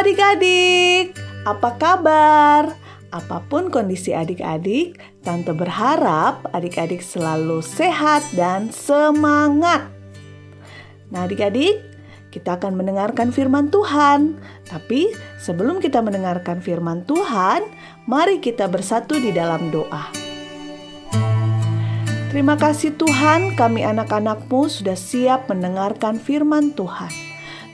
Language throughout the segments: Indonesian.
adik-adik, apa kabar? Apa pun kondisi adik-adik, Tante berharap adik-adik selalu sehat dan semangat. Nah, adik-adik, kita akan mendengarkan firman Tuhan. Tapi sebelum kita mendengarkan firman Tuhan, mari kita bersatu di dalam doa. Terima kasih Tuhan, kami anak-anakmu sudah siap mendengarkan firman Tuhan.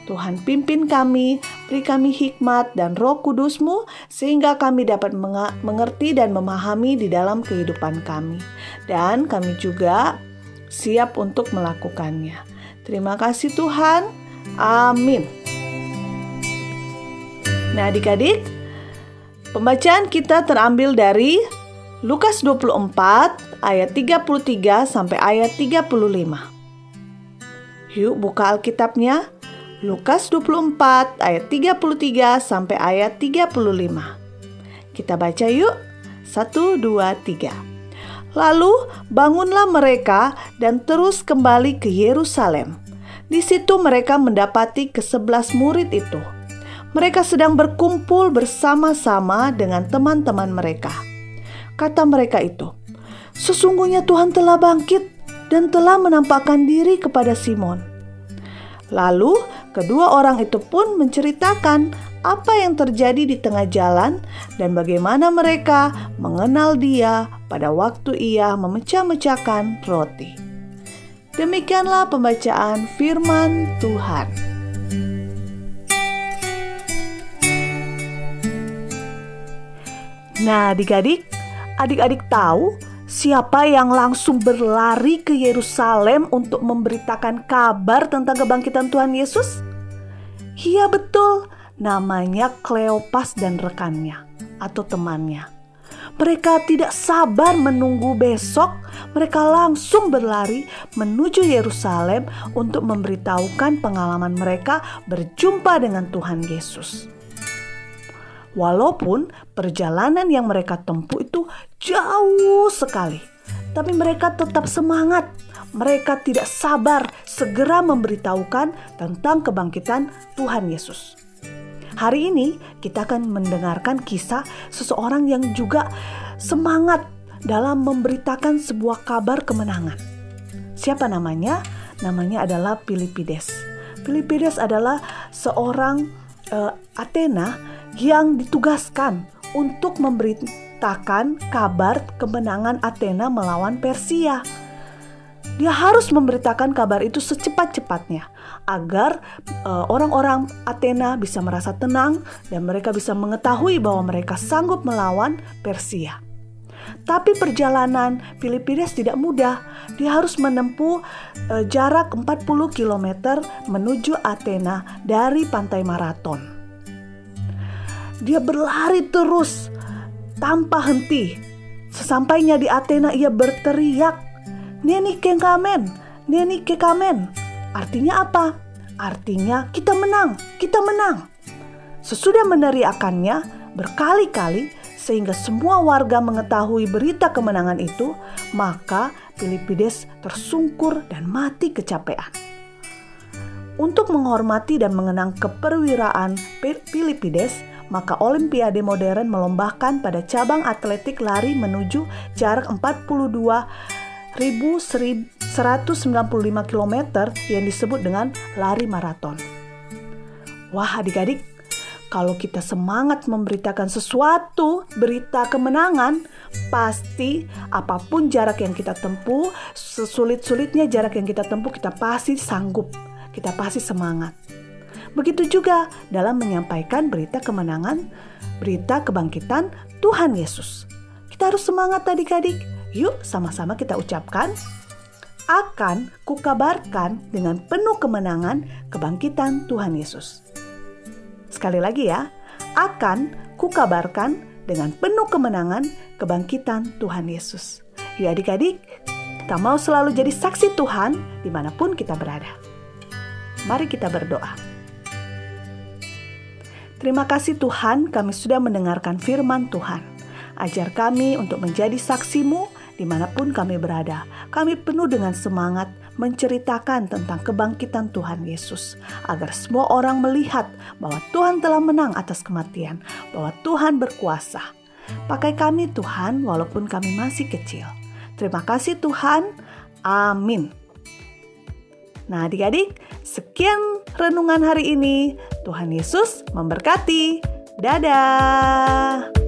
Tuhan pimpin kami, beri kami hikmat dan roh kudusmu sehingga kami dapat mengerti dan memahami di dalam kehidupan kami. Dan kami juga siap untuk melakukannya. Terima kasih Tuhan. Amin. Nah adik-adik, pembacaan kita terambil dari Lukas 24 ayat 33 sampai ayat 35. Yuk buka Alkitabnya Lukas 24 ayat 33 sampai ayat 35. Kita baca yuk. 1 2 3. Lalu bangunlah mereka dan terus kembali ke Yerusalem. Di situ mereka mendapati kesebelas murid itu. Mereka sedang berkumpul bersama-sama dengan teman-teman mereka. Kata mereka itu, "Sesungguhnya Tuhan telah bangkit dan telah menampakkan diri kepada Simon." Lalu, kedua orang itu pun menceritakan apa yang terjadi di tengah jalan dan bagaimana mereka mengenal Dia pada waktu Ia memecah-mecahkan roti. Demikianlah pembacaan Firman Tuhan. Nah, adik-adik, adik-adik tahu Siapa yang langsung berlari ke Yerusalem untuk memberitakan kabar tentang kebangkitan Tuhan Yesus? Iya betul, namanya Kleopas dan rekannya atau temannya. Mereka tidak sabar menunggu besok. Mereka langsung berlari menuju Yerusalem untuk memberitahukan pengalaman mereka berjumpa dengan Tuhan Yesus. Walaupun perjalanan yang mereka tempuh itu jauh sekali, tapi mereka tetap semangat. Mereka tidak sabar segera memberitahukan tentang kebangkitan Tuhan Yesus. Hari ini kita akan mendengarkan kisah seseorang yang juga semangat dalam memberitakan sebuah kabar kemenangan. Siapa namanya? Namanya adalah Filipides. Filipides adalah seorang uh, Athena yang ditugaskan untuk memberitakan kabar kemenangan Athena melawan Persia. Dia harus memberitakan kabar itu secepat-cepatnya agar uh, orang-orang Athena bisa merasa tenang dan mereka bisa mengetahui bahwa mereka sanggup melawan Persia. Tapi perjalanan Filipides tidak mudah. Dia harus menempuh uh, jarak 40 km menuju Athena dari pantai Maraton. Dia berlari terus tanpa henti. Sesampainya di Athena ia berteriak, Neni kekamen, Neni kekamen. Artinya apa? Artinya kita menang, kita menang. Sesudah meneriakannya berkali-kali sehingga semua warga mengetahui berita kemenangan itu, maka Filipides tersungkur dan mati kecapean. Untuk menghormati dan mengenang keperwiraan Filipides, maka Olimpiade modern melombakan pada cabang atletik lari menuju jarak 42.195 km yang disebut dengan lari maraton. Wah adik-adik, kalau kita semangat memberitakan sesuatu, berita kemenangan, pasti apa pun jarak yang kita tempuh, sesulit-sulitnya jarak yang kita tempuh, kita pasti sanggup, kita pasti semangat. Begitu juga dalam menyampaikan berita kemenangan, berita kebangkitan Tuhan Yesus. Kita harus semangat adik-adik. Yuk sama-sama kita ucapkan, akan kukabarkan dengan penuh kemenangan kebangkitan Tuhan Yesus. Sekali lagi ya, akan kukabarkan dengan penuh kemenangan kebangkitan Tuhan Yesus. Yuk adik-adik, kita mau selalu jadi saksi Tuhan di mana pun kita berada. Mari kita berdoa. Terima kasih Tuhan kami sudah mendengarkan firman Tuhan. Ajar kami untuk menjadi saksimu di mana pun kami berada, kami penuh dengan semangat menceritakan tentang kebangkitan Tuhan Yesus, agar semua orang melihat bahwa Tuhan telah menang atas kematian, bahwa Tuhan berkuasa. Pakai kami, Tuhan, walaupun kami masih kecil. Terima kasih, Tuhan. Amin. Nah, adik-adik, sekian renungan hari ini. Tuhan Yesus memberkati. Dadah.